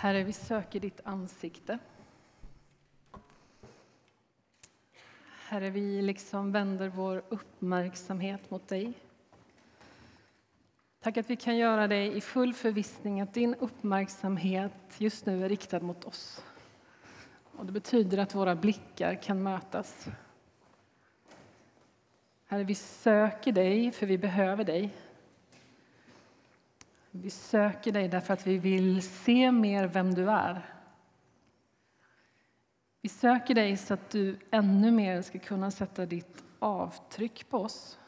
Herre, vi söker ditt ansikte. Herre, vi liksom vänder vår uppmärksamhet mot dig. Tack att vi kan göra det i full förvissning att din uppmärksamhet just nu är riktad mot oss. Och det betyder att våra blickar kan mötas. Herre, vi söker dig för vi behöver dig. Vi söker dig därför att vi vill se mer vem du är. Vi söker dig så att du ännu mer ska kunna sätta ditt avtryck på oss.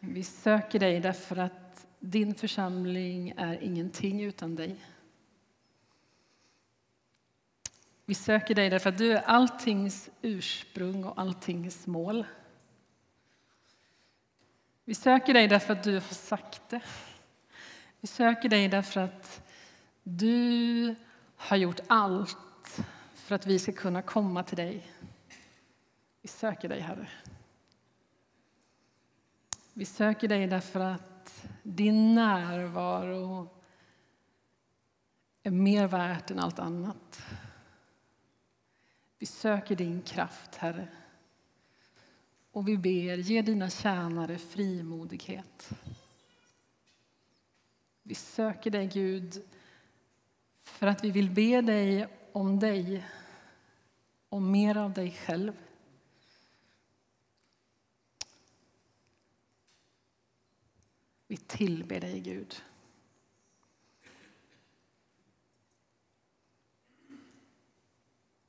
Vi söker dig därför att din församling är ingenting utan dig. Vi söker dig därför att du är alltings ursprung och alltings mål. Vi söker dig därför att du har sagt det. Vi söker dig därför att du har gjort allt för att vi ska kunna komma till dig. Vi söker dig, Herre. Vi söker dig därför att din närvaro är mer värt än allt annat. Vi söker din kraft, Herre. Och vi ber, ge dina tjänare frimodighet. Vi söker dig, Gud, för att vi vill be dig om dig, om mer av dig själv. Vi tillber dig, Gud.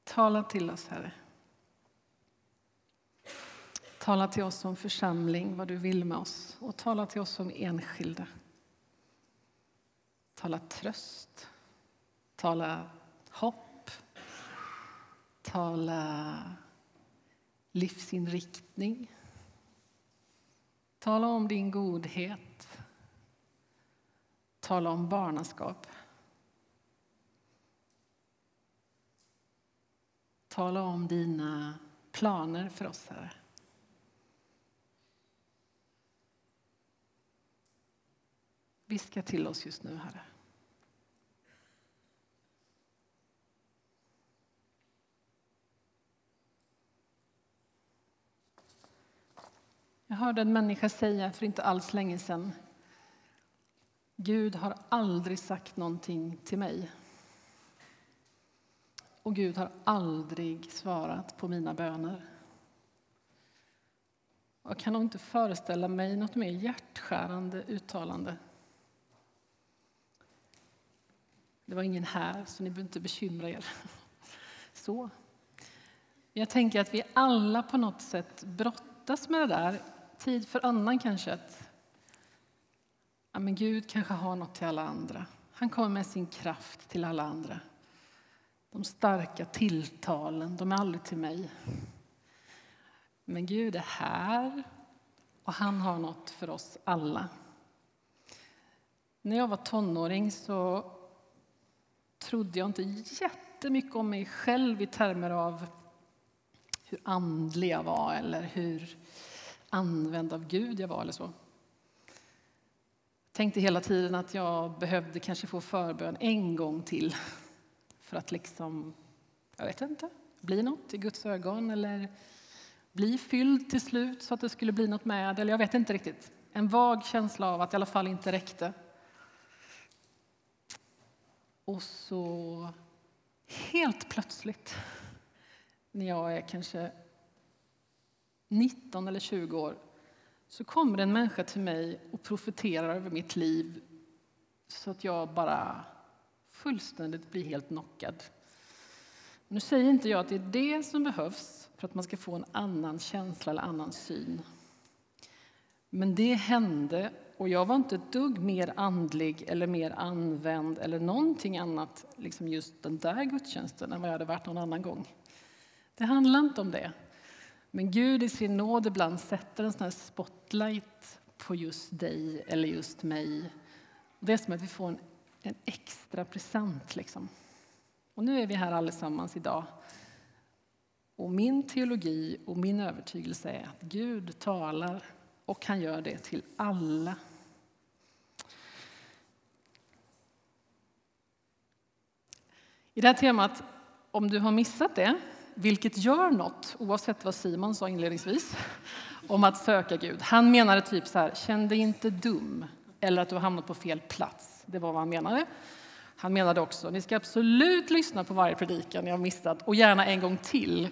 Tala till oss, Herre. Tala till oss som församling vad du vill med oss och tala till oss som enskilda. Tala tröst, tala hopp, tala livsinriktning. Tala om din godhet. Tala om barnaskap. Tala om dina planer för oss, Herre. Viska till oss just nu, Herre. Jag hörde en människa säga för inte alls länge sedan Gud har aldrig sagt någonting till mig. Och Gud har aldrig svarat på mina böner. Jag kan nog inte föreställa mig något mer hjärtskärande uttalande. Det var ingen här, så ni behöver inte bekymra er. Så. Jag tänker att vi alla på något sätt brottas med det där, tid för annan kanske. Att, ja, men Gud kanske har något till alla andra. Han kommer med sin kraft till alla andra. De starka tilltalen, de är aldrig till mig. Men Gud är här och han har något för oss alla. När jag var tonåring så trodde jag inte jättemycket om mig själv i termer av hur andlig jag var eller hur använd av Gud jag var eller så. Jag tänkte hela tiden att jag behövde kanske få förbön en gång till för att liksom, jag vet inte, bli något i Guds ögon eller bli fylld till slut så att det skulle bli något med eller jag vet inte riktigt. En vag känsla av att det i alla fall inte räckte. Och så helt plötsligt, när jag är kanske 19 eller 20 år, så kommer en människa till mig och profeterar över mitt liv så att jag bara fullständigt blir helt knockad. Nu säger inte jag att det är det som behövs för att man ska få en annan känsla eller annan syn. Men det hände och jag var inte ett dugg mer andlig eller mer använd eller någonting annat, liksom just den där gudstjänsten, än vad jag hade varit någon annan gång. Det handlar inte om det. Men Gud i sin nåd ibland sätter en sån här spotlight på just dig eller just mig. Det är som att vi får en, en extra present. Liksom. Och nu är vi här allesammans idag. Och min teologi och min övertygelse är att Gud talar och han gör det till alla I det här temat, om du har missat det, vilket gör något, oavsett vad Simon sa inledningsvis, om att söka Gud. Han menade typ så här, känn dig inte dum, eller att du har hamnat på fel plats. Det var vad han menade. Han menade också, ni ska absolut lyssna på varje predikan ni har missat, och gärna en gång till,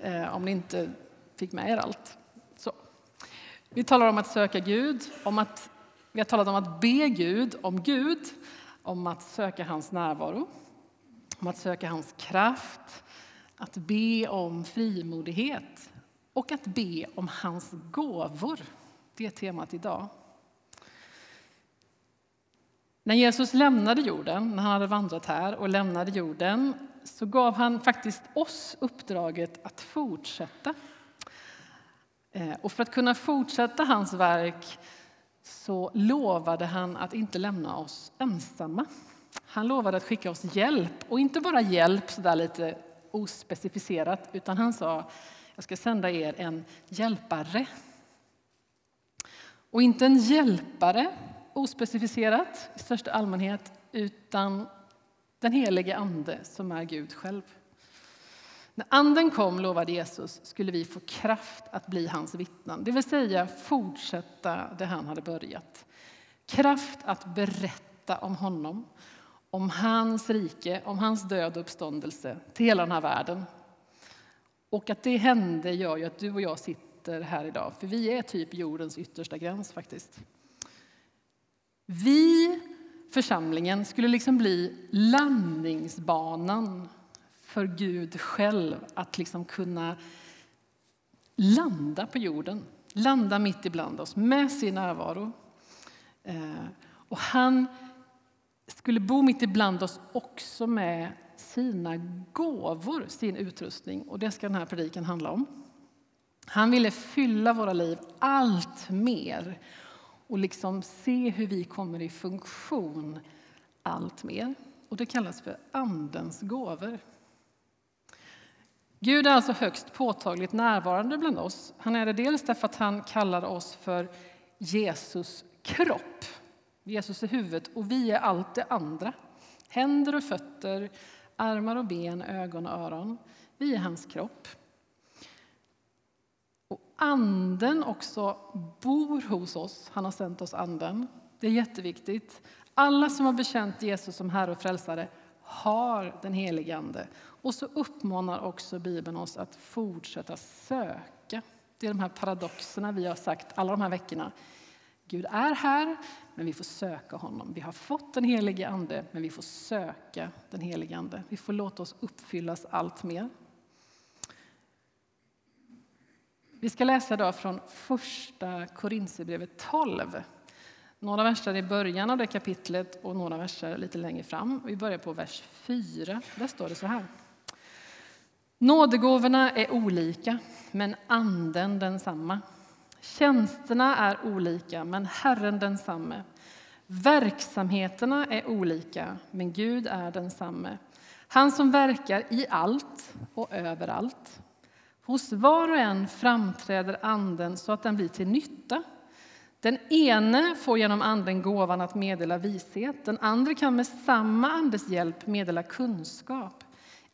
eh, om ni inte fick med er allt. Så. Vi talar om att söka Gud, om att, vi har talat om att be Gud om Gud, om att söka hans närvaro, om att söka hans kraft, att be om frimodighet och att be om hans gåvor. Det är temat idag. När Jesus lämnade jorden, när han hade vandrat här och lämnade jorden så gav han faktiskt oss uppdraget att fortsätta. Eh, och för att kunna fortsätta hans verk så lovade han att inte lämna oss ensamma. Han lovade att skicka oss hjälp, och inte bara hjälp så där lite ospecificerat, utan han sa jag ska sända er en hjälpare. Och inte en hjälpare, ospecificerat i största allmänhet, utan den helige Ande som är Gud själv. När Anden kom, lovade Jesus, skulle vi få kraft att bli hans vittnen, det vill säga fortsätta det han hade börjat. Kraft att berätta om honom, om hans rike, om hans död och uppståndelse till hela den här världen. Och att det hände gör ju att du och jag sitter här idag, för vi är typ jordens yttersta gräns faktiskt. Vi, församlingen, skulle liksom bli landningsbanan för Gud själv att liksom kunna landa på jorden, landa mitt ibland oss med sin närvaro. Eh, och han skulle bo mitt ibland oss också med sina gåvor, sin utrustning. Och det ska den här predikan handla om. Han ville fylla våra liv allt mer och liksom se hur vi kommer i funktion allt mer. Och det kallas för Andens gåvor. Gud är alltså högst påtagligt närvarande bland oss. Han är det dels därför att han kallar oss för Jesus kropp. Jesus är huvudet och vi är allt det andra. Händer och fötter, armar och ben, ögon och öron. Vi är hans kropp. Och anden också bor hos oss. Han har sänt oss anden. Det är jätteviktigt. Alla som har bekänt Jesus som Herre och Frälsare har den helige Ande. Och så uppmanar också Bibeln oss att fortsätta söka. Det är de här paradoxerna vi har sagt alla de här veckorna. Gud är här, men vi får söka honom. Vi har fått den helige Ande, men vi får söka den helige Ande. Vi får låta oss uppfyllas allt mer. Vi ska läsa idag från första Korinthierbrevet 12. Några verser i början av det kapitlet och några verser lite längre fram. Vi börjar på vers 4. Där står det så här. Nådegåvorna är olika, men anden densamma. Tjänsterna är olika, men Herren densamme. Verksamheterna är olika, men Gud är densamme. Han som verkar i allt och överallt. Hos var och en framträder Anden så att den blir till nytta. Den ene får genom Anden gåvan att meddela vishet, den andra kan med samma Andes hjälp meddela kunskap.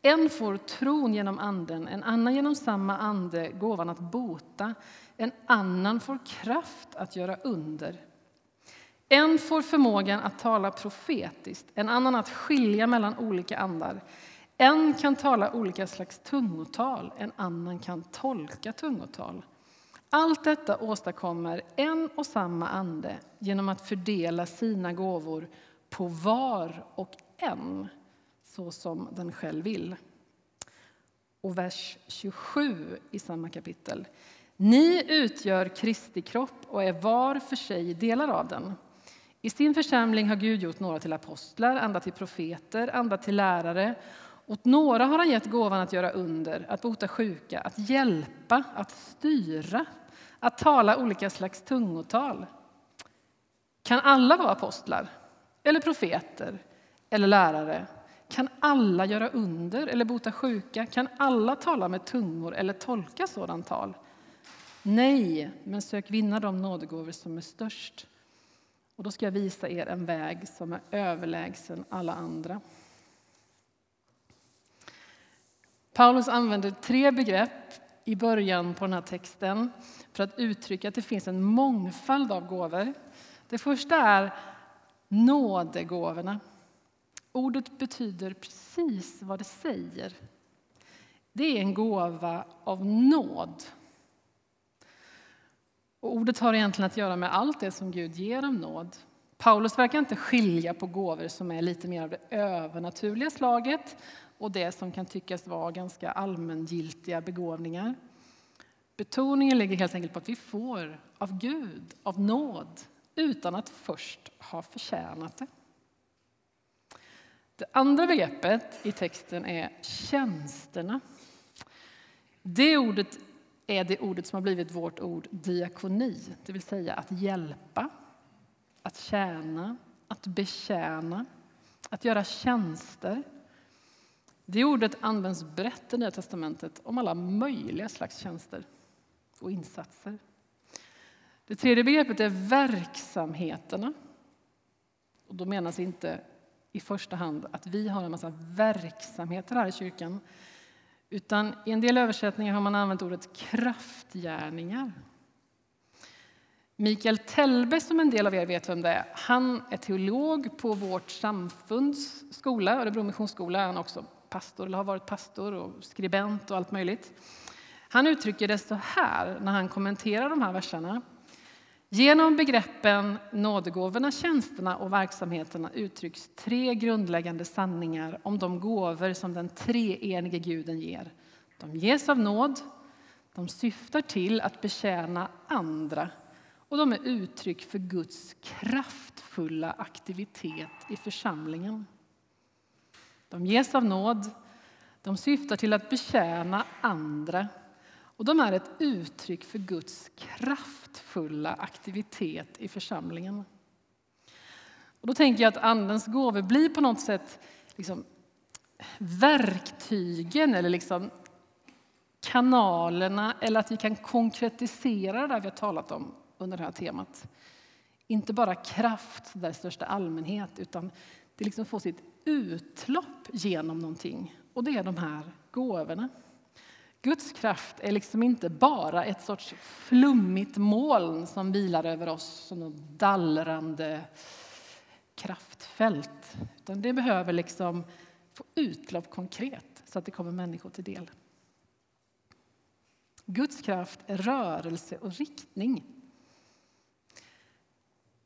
En får tron genom Anden, en annan genom samma ande gåvan att bota, en annan får kraft att göra under. En får förmågan att tala profetiskt, en annan att skilja mellan olika andar. En kan tala olika slags tungotal, en annan kan tolka tungotal. Allt detta åstadkommer en och samma ande genom att fördela sina gåvor på var och en så som den själv vill. Och vers 27 i samma kapitel. Ni utgör Kristi kropp och är var för sig delar av den. I sin församling har Gud gjort några till apostlar, andra till profeter, andra till lärare. Åt några har han gett gåvan att göra under, att bota sjuka, att hjälpa, att styra, att tala olika slags tungotal. Kan alla vara apostlar, eller profeter, eller lärare? Kan alla göra under eller bota sjuka? Kan alla tala med tungor eller tolka sådant tal? Nej, men sök vinna de nådegåvor som är störst. Och då ska jag visa er en väg som är överlägsen alla andra. Paulus använder tre begrepp i början på den här texten för att uttrycka att det finns en mångfald av gåvor. Det första är nådegåvorna. Ordet betyder precis vad det säger. Det är en gåva av nåd. Och ordet har egentligen att göra med allt det som Gud ger om nåd. Paulus verkar inte skilja på gåvor som är lite mer av det övernaturliga slaget och det som kan tyckas vara ganska allmängiltiga begåvningar. Betoningen ligger helt enkelt på att vi får av Gud, av nåd, utan att först ha förtjänat det. Det andra begreppet i texten är tjänsterna. Det ordet är det ordet som har blivit vårt ord diakoni, det vill säga att hjälpa, att tjäna, att betjäna, att göra tjänster. Det ordet används brett i Nya testamentet om alla möjliga slags tjänster och insatser. Det tredje begreppet är verksamheterna. Och då menas inte i första hand att vi har en massa verksamheter här i kyrkan utan i en del översättningar har man använt ordet kraftgärningar. Mikael Telbe, som en del av er vet vem det är, han är teolog på vårt samfunds skola, Örebro Missionsskola. Han är också pastor, eller har varit pastor och skribent och allt möjligt. Han uttrycker det så här när han kommenterar de här verserna. Genom begreppen nådegåvorna, tjänsterna och verksamheterna uttrycks tre grundläggande sanningar om de gåvor som den treenige guden ger. De ges av nåd, de syftar till att betjäna andra och de är uttryck för Guds kraftfulla aktivitet i församlingen. De ges av nåd, de syftar till att betjäna andra och de är ett uttryck för Guds kraftfulla aktivitet i församlingen. Och då tänker jag att Andens gåvor blir på något sätt liksom verktygen eller liksom kanalerna eller att vi kan konkretisera det vi har talat om under det här temat. Inte bara kraft där i största allmänhet utan det liksom får sitt utlopp genom någonting och det är de här gåvorna. Guds kraft är liksom inte bara ett sorts flummigt moln som vilar över oss som ett dallrande kraftfält. Utan det behöver liksom få utlopp konkret så att det kommer människor till del. Guds kraft är rörelse och riktning.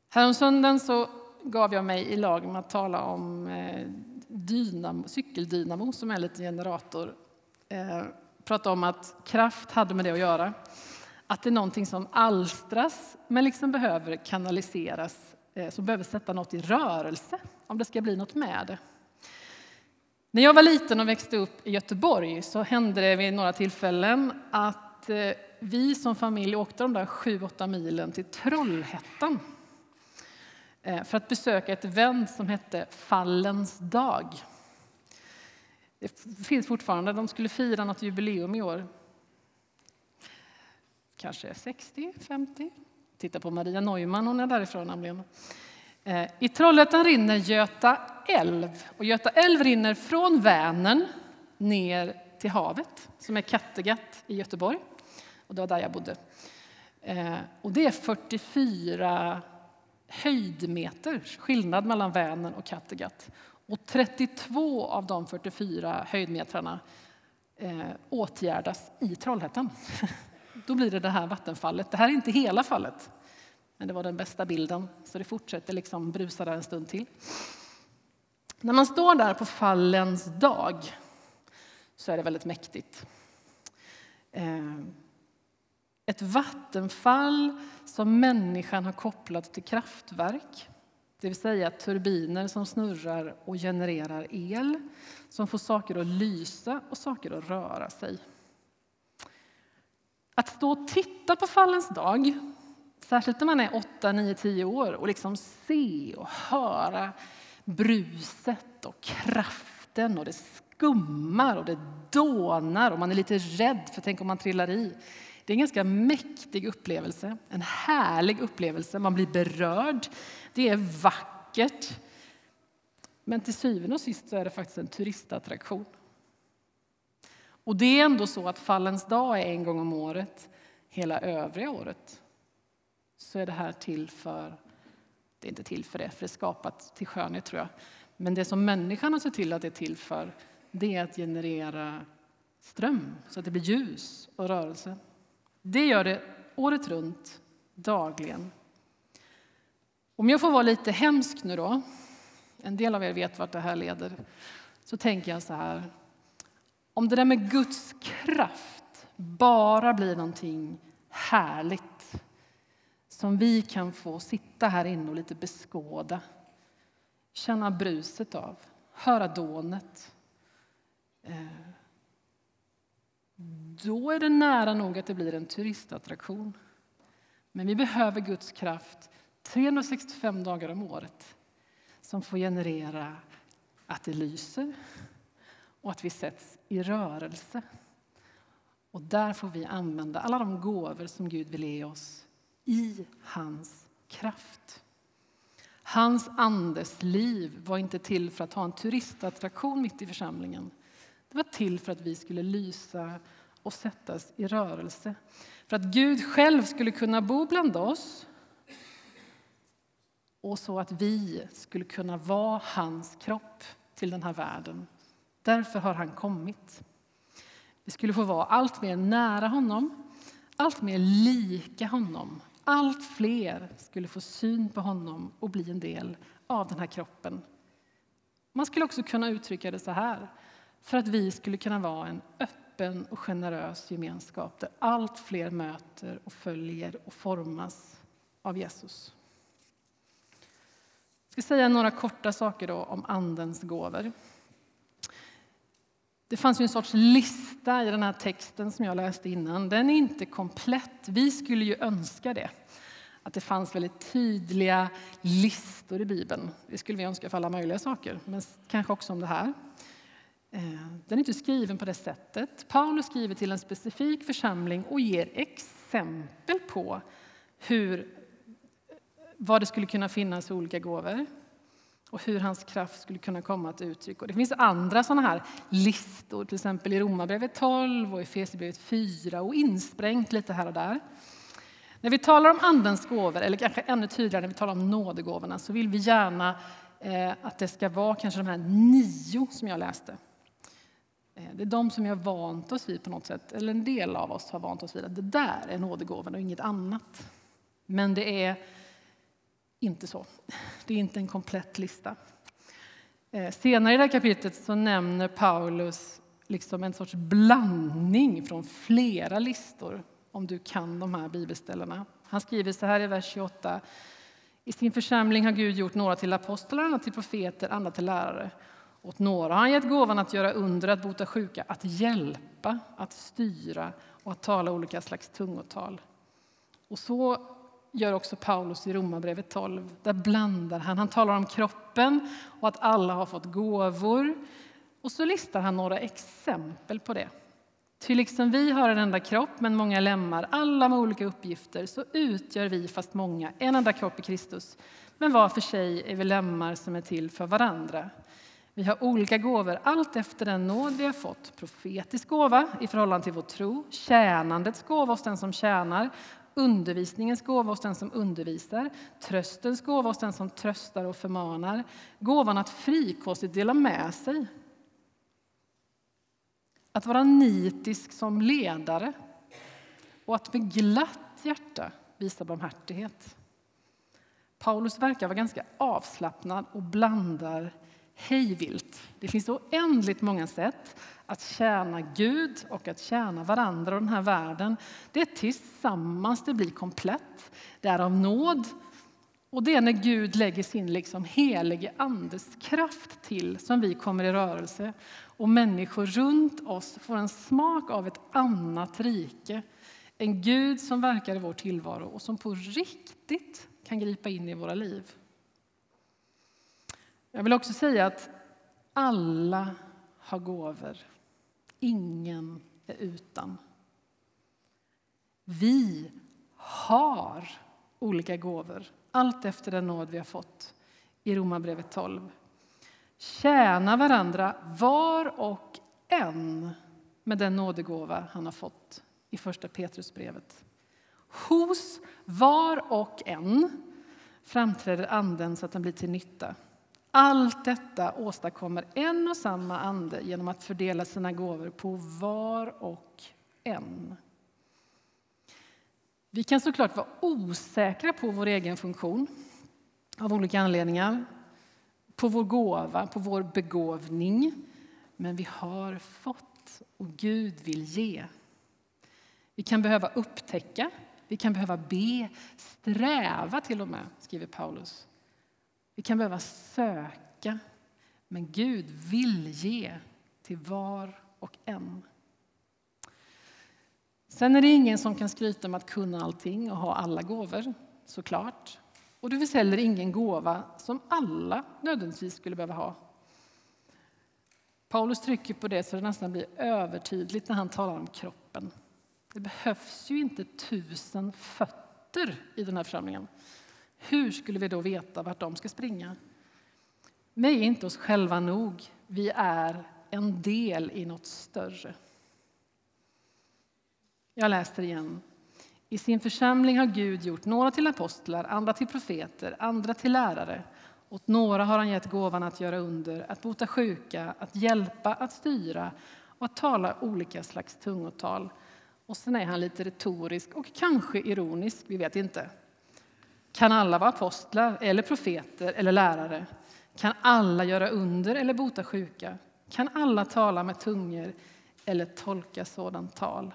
Häromsöndagen så gav jag mig i lag med att tala om eh, dynamo, cykeldynamo som är en liten generator eh, pratade om att kraft hade med det att göra. Att det är någonting som alstras men liksom behöver kanaliseras, eh, som behöver sätta något i rörelse om det ska bli något med det. När jag var liten och växte upp i Göteborg så hände det vid några tillfällen att eh, vi som familj åkte de där sju, åtta milen till Trollhättan eh, för att besöka ett event som hette Fallens dag. Det finns fortfarande. De skulle fira något jubileum i år. Kanske 60, 50. Titta på Maria Neumann, hon är därifrån nämligen. Eh, I Trollhättan rinner Göta älv. Och Göta älv rinner från Vänern ner till havet, som är Kattegatt i Göteborg. Och det var där jag bodde. Eh, och det är 44 höjdmeters skillnad mellan Vänern och Kattegatt. Och 32 av de 44 höjdmetrarna eh, åtgärdas i Trollhättan. Då blir det det här vattenfallet. Det här är inte hela fallet, men det var den bästa bilden. Så det fortsätter liksom brusa där en stund till. När man står där på fallens dag så är det väldigt mäktigt. Eh, ett vattenfall som människan har kopplat till kraftverk det vill säga turbiner som snurrar och genererar el som får saker att lysa och saker att röra sig. Att stå och titta på Fallens dag, särskilt när man är 8, 9, 10 år och liksom se och höra bruset och kraften och det skummar och det dånar och man är lite rädd för tänk om man trillar i. Det är en ganska mäktig upplevelse, en härlig upplevelse. Man blir berörd, det är vackert. Men till syvende och sist så är det faktiskt en turistattraktion. Och det är ändå så att fallens dag är en gång om året. Hela övriga året så är det här till för, det är inte till för det, för det är skapat till skönhet tror jag. Men det som människan har sett till att det är till för, det är att generera ström så att det blir ljus och rörelse. Det gör det året runt, dagligen. Om jag får vara lite hemsk nu då, en del av er vet vart det här leder, så tänker jag så här. Om det där med Guds kraft bara blir någonting härligt som vi kan få sitta här inne och lite beskåda, känna bruset av, höra dånet. Eh, då är det nära nog att det blir en turistattraktion. Men vi behöver Guds kraft 365 dagar om året som får generera att det lyser och att vi sätts i rörelse. Och där får vi använda alla de gåvor som Gud vill ge oss i hans kraft. Hans andes liv var inte till för att ha en turistattraktion mitt i församlingen. Det var till för att vi skulle lysa och sättas i rörelse. För att Gud själv skulle kunna bo bland oss och så att vi skulle kunna vara hans kropp till den här världen. Därför har han kommit. Vi skulle få vara allt mer nära honom, allt mer lika honom. Allt fler skulle få syn på honom och bli en del av den här kroppen. Man skulle också kunna uttrycka det så här, för att vi skulle kunna vara en öppen och generös gemenskap där allt fler möter och följer och formas av Jesus. Jag ska säga några korta saker då om Andens gåvor. Det fanns ju en sorts lista i den här texten som jag läste innan. Den är inte komplett. Vi skulle ju önska det. Att det fanns väldigt tydliga listor i Bibeln. Det skulle vi önska för alla möjliga saker, men kanske också om det här. Eh, den är inte skriven på det sättet. Paulus skriver till en specifik församling och ger exempel på hur, vad det skulle kunna finnas i olika gåvor och hur hans kraft skulle kunna komma till uttryck. Och det finns andra sådana här listor, till exempel i Romarbrevet 12 och i Efesierbrevet 4 och insprängt lite här och där. När vi talar om Andens gåvor, eller kanske ännu tydligare när vi talar om nådegåvorna, så vill vi gärna eh, att det ska vara kanske de här nio som jag läste. Eh, det är de som vi har vant oss vid på något sätt, eller en del av oss har vant oss vid att det där är nådegåvan, och inget annat. Men det är inte så. Det är inte en komplett lista. Eh, senare i det här kapitlet så nämner Paulus liksom en sorts blandning från flera listor om du kan de här bibelställena. Han skriver så här i vers 28. I sin församling har Gud gjort några till apostlar, andra till profeter, andra till lärare. Åt några har han gett gåvan att göra under, att bota sjuka, att hjälpa, att styra och att tala olika slags tungotal. Och så gör också Paulus i Romarbrevet 12. Där blandar han. Han talar om kroppen och att alla har fått gåvor. Och så listar han några exempel på det. Ty liksom vi har en enda kropp men många lemmar, alla med olika uppgifter, så utgör vi, fast många, en enda kropp i Kristus. Men var för sig är vi lemmar som är till för varandra. Vi har olika gåvor, allt efter den nåd vi har fått. Profetisk gåva i förhållande till vår tro, tjänandets gåva hos den som tjänar, undervisningens gåva hos den som undervisar, tröstens gåva hos den som tröstar och förmanar, gåvan att frikostigt dela med sig att vara nitisk som ledare och att med glatt hjärta visa barmhärtighet. Paulus verkar vara ganska avslappnad och blandar hejvilt. Det finns oändligt många sätt att tjäna Gud och att tjäna varandra och den här världen. Det är tillsammans det blir komplett. Det är av nåd och det är när Gud lägger sin liksom helige andes kraft till som vi kommer i rörelse och människor runt oss får en smak av ett annat rike. En Gud som verkar i vår tillvaro och som på riktigt kan gripa in i våra liv. Jag vill också säga att alla har gåvor. Ingen är utan. Vi har olika gåvor, allt efter den nåd vi har fått i Romarbrevet 12. Tjäna varandra var och en med den nådegåva han har fått i Första Petrusbrevet. Hos var och en framträder Anden så att den blir till nytta. Allt detta åstadkommer en och samma ande genom att fördela sina gåvor på var och en. Vi kan såklart vara osäkra på vår egen funktion av olika anledningar, på vår gåva, på vår begåvning. Men vi har fått och Gud vill ge. Vi kan behöva upptäcka, vi kan behöva be, sträva till och med, skriver Paulus. Vi kan behöva söka, men Gud vill ge till var och en. Sen är det ingen som kan skryta med att kunna allting och ha alla gåvor, såklart. Och det finns heller ingen gåva som alla nödvändigtvis skulle behöva ha. Paulus trycker på det så det nästan blir övertydligt när han talar om kroppen. Det behövs ju inte tusen fötter i den här församlingen. Hur skulle vi då veta vart de ska springa? Vi är inte oss själva nog. Vi är en del i något större. Jag läser igen. I sin församling har Gud gjort några till apostlar, andra till profeter, andra till lärare. Åt några har han gett gåvan att göra under, att bota sjuka, att hjälpa, att styra och att tala olika slags tungotal. Och sen är han lite retorisk och kanske ironisk, vi vet inte. Kan alla vara apostlar eller profeter eller lärare? Kan alla göra under eller bota sjuka? Kan alla tala med tungor eller tolka sådant tal?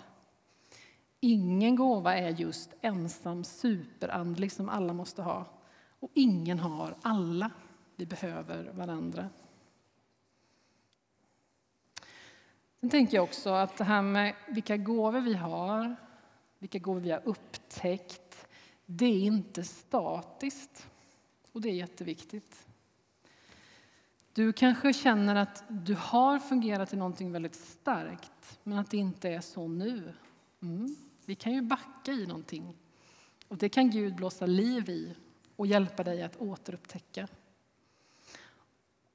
Ingen gåva är just ensam superandlig som alla måste ha. Och ingen har alla. Vi behöver varandra. Sen tänker jag också att det här med vilka gåvor vi har, vilka gåvor vi har upptäckt, det är inte statiskt. Och det är jätteviktigt. Du kanske känner att du har fungerat i någonting väldigt starkt, men att det inte är så nu. Mm. Vi kan ju backa i någonting. Och det kan Gud blåsa liv i och hjälpa dig att återupptäcka.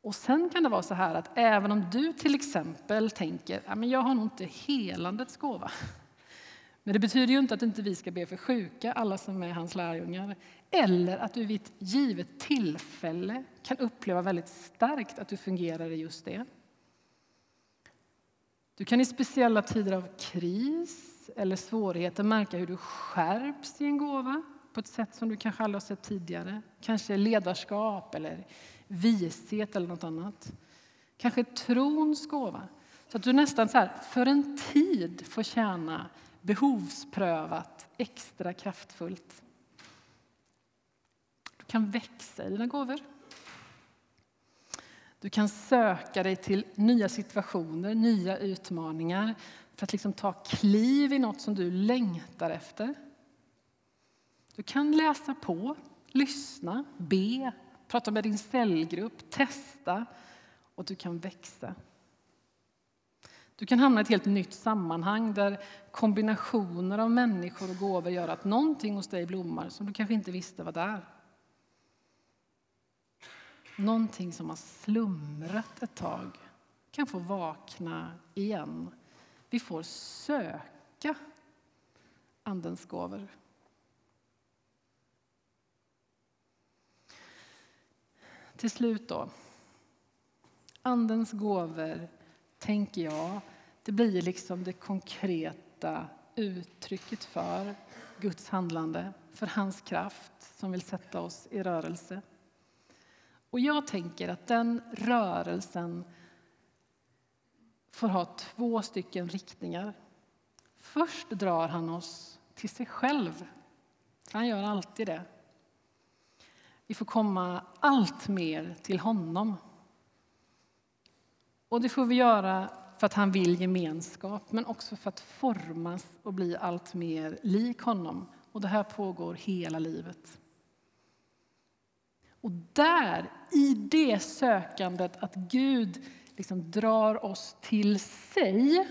Och sen kan det vara så här att även om du till exempel tänker att jag har nog inte helandets gåva. Men det betyder ju inte att inte vi ska be för sjuka, alla som är hans lärjungar. Eller att du vid ett givet tillfälle kan uppleva väldigt starkt att du fungerar i just det. Du kan i speciella tider av kris eller svårigheter märka hur du skärps i en gåva på ett sätt som du kanske aldrig har sett tidigare. Kanske ledarskap eller vishet eller något annat. Kanske trons gåva. Så att du nästan så här, för en tid får tjäna behovsprövat, extra kraftfullt. Du kan växa i dina gåvor. Du kan söka dig till nya situationer, nya utmaningar för att liksom ta kliv i något som du längtar efter. Du kan läsa på, lyssna, be, prata med din cellgrupp, testa och du kan växa. Du kan hamna i ett helt nytt sammanhang där kombinationer av människor och gåvor gör att någonting hos dig blommar som du kanske inte visste var där. Någonting som har slumrat ett tag kan få vakna igen. Vi får söka Andens gåvor. Till slut då. Andens gåvor, tänker jag, det blir liksom det konkreta uttrycket för Guds handlande, för hans kraft som vill sätta oss i rörelse. Och jag tänker att den rörelsen får ha två stycken riktningar. Först drar han oss till sig själv. Han gör alltid det. Vi får komma allt mer till honom. Och det får vi göra för att han vill gemenskap, men också för att formas och bli allt mer lik honom. Och det här pågår hela livet. Och där, i det sökandet att Gud liksom drar oss till sig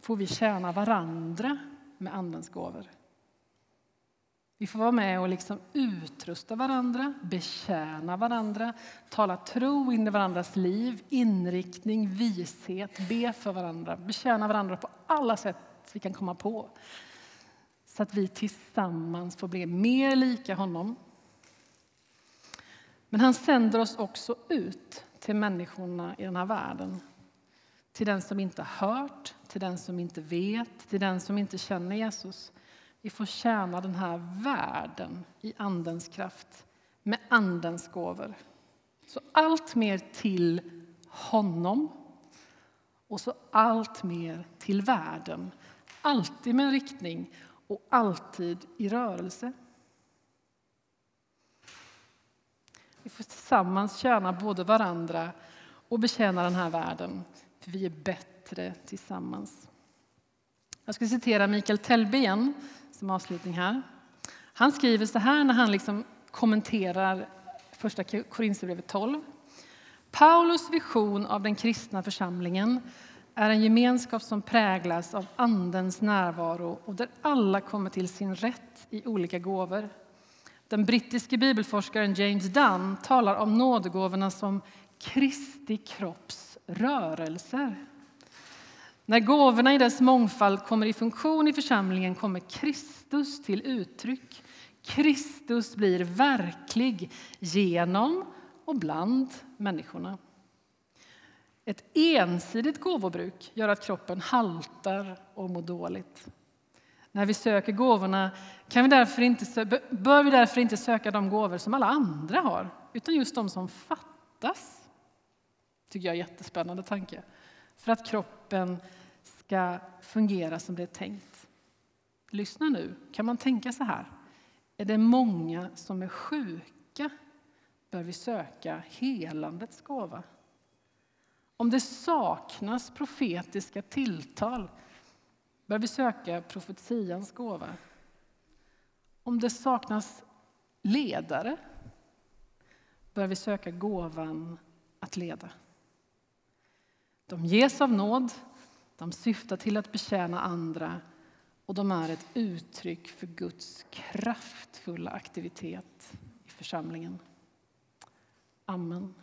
får vi tjäna varandra med Andens gåvor. Vi får vara med och liksom utrusta varandra, betjäna varandra, tala tro in i varandras liv, inriktning, vishet, be för varandra, betjäna varandra på alla sätt vi kan komma på. Så att vi tillsammans får bli mer lika honom. Men han sänder oss också ut till människorna i den här världen. Till den som inte har hört, till den som inte vet, till den som inte känner Jesus. Vi får tjäna den här världen i Andens kraft, med Andens gåvor. Så allt mer till honom och så allt mer till världen. Alltid med en riktning och alltid i rörelse. Vi får tillsammans tjäna både varandra och betjäna den här världen, för vi är bättre tillsammans. Jag ska citera Mikael Telbe igen, som avslutning här. Han skriver så här när han liksom kommenterar första Korinthierbrevet 12. Paulus vision av den kristna församlingen är en gemenskap som präglas av Andens närvaro och där alla kommer till sin rätt i olika gåvor. Den brittiske bibelforskaren James Dunn talar om nådegåvorna som Kristi kropps rörelser. När gåvorna i dess mångfald kommer i funktion i församlingen kommer Kristus till uttryck. Kristus blir verklig genom och bland människorna. Ett ensidigt gåvobruk gör att kroppen haltar och mår dåligt. När vi söker gåvorna kan vi därför inte, bör vi därför inte söka de gåvor som alla andra har, utan just de som fattas. tycker jag är en jättespännande tanke. För att kroppen ska fungera som det är tänkt. Lyssna nu, kan man tänka så här? Är det många som är sjuka bör vi söka helandets gåva. Om det saknas profetiska tilltal bör vi söka profetians gåva. Om det saknas ledare bör vi söka gåvan att leda. De ges av nåd, de syftar till att betjäna andra och de är ett uttryck för Guds kraftfulla aktivitet i församlingen. Amen.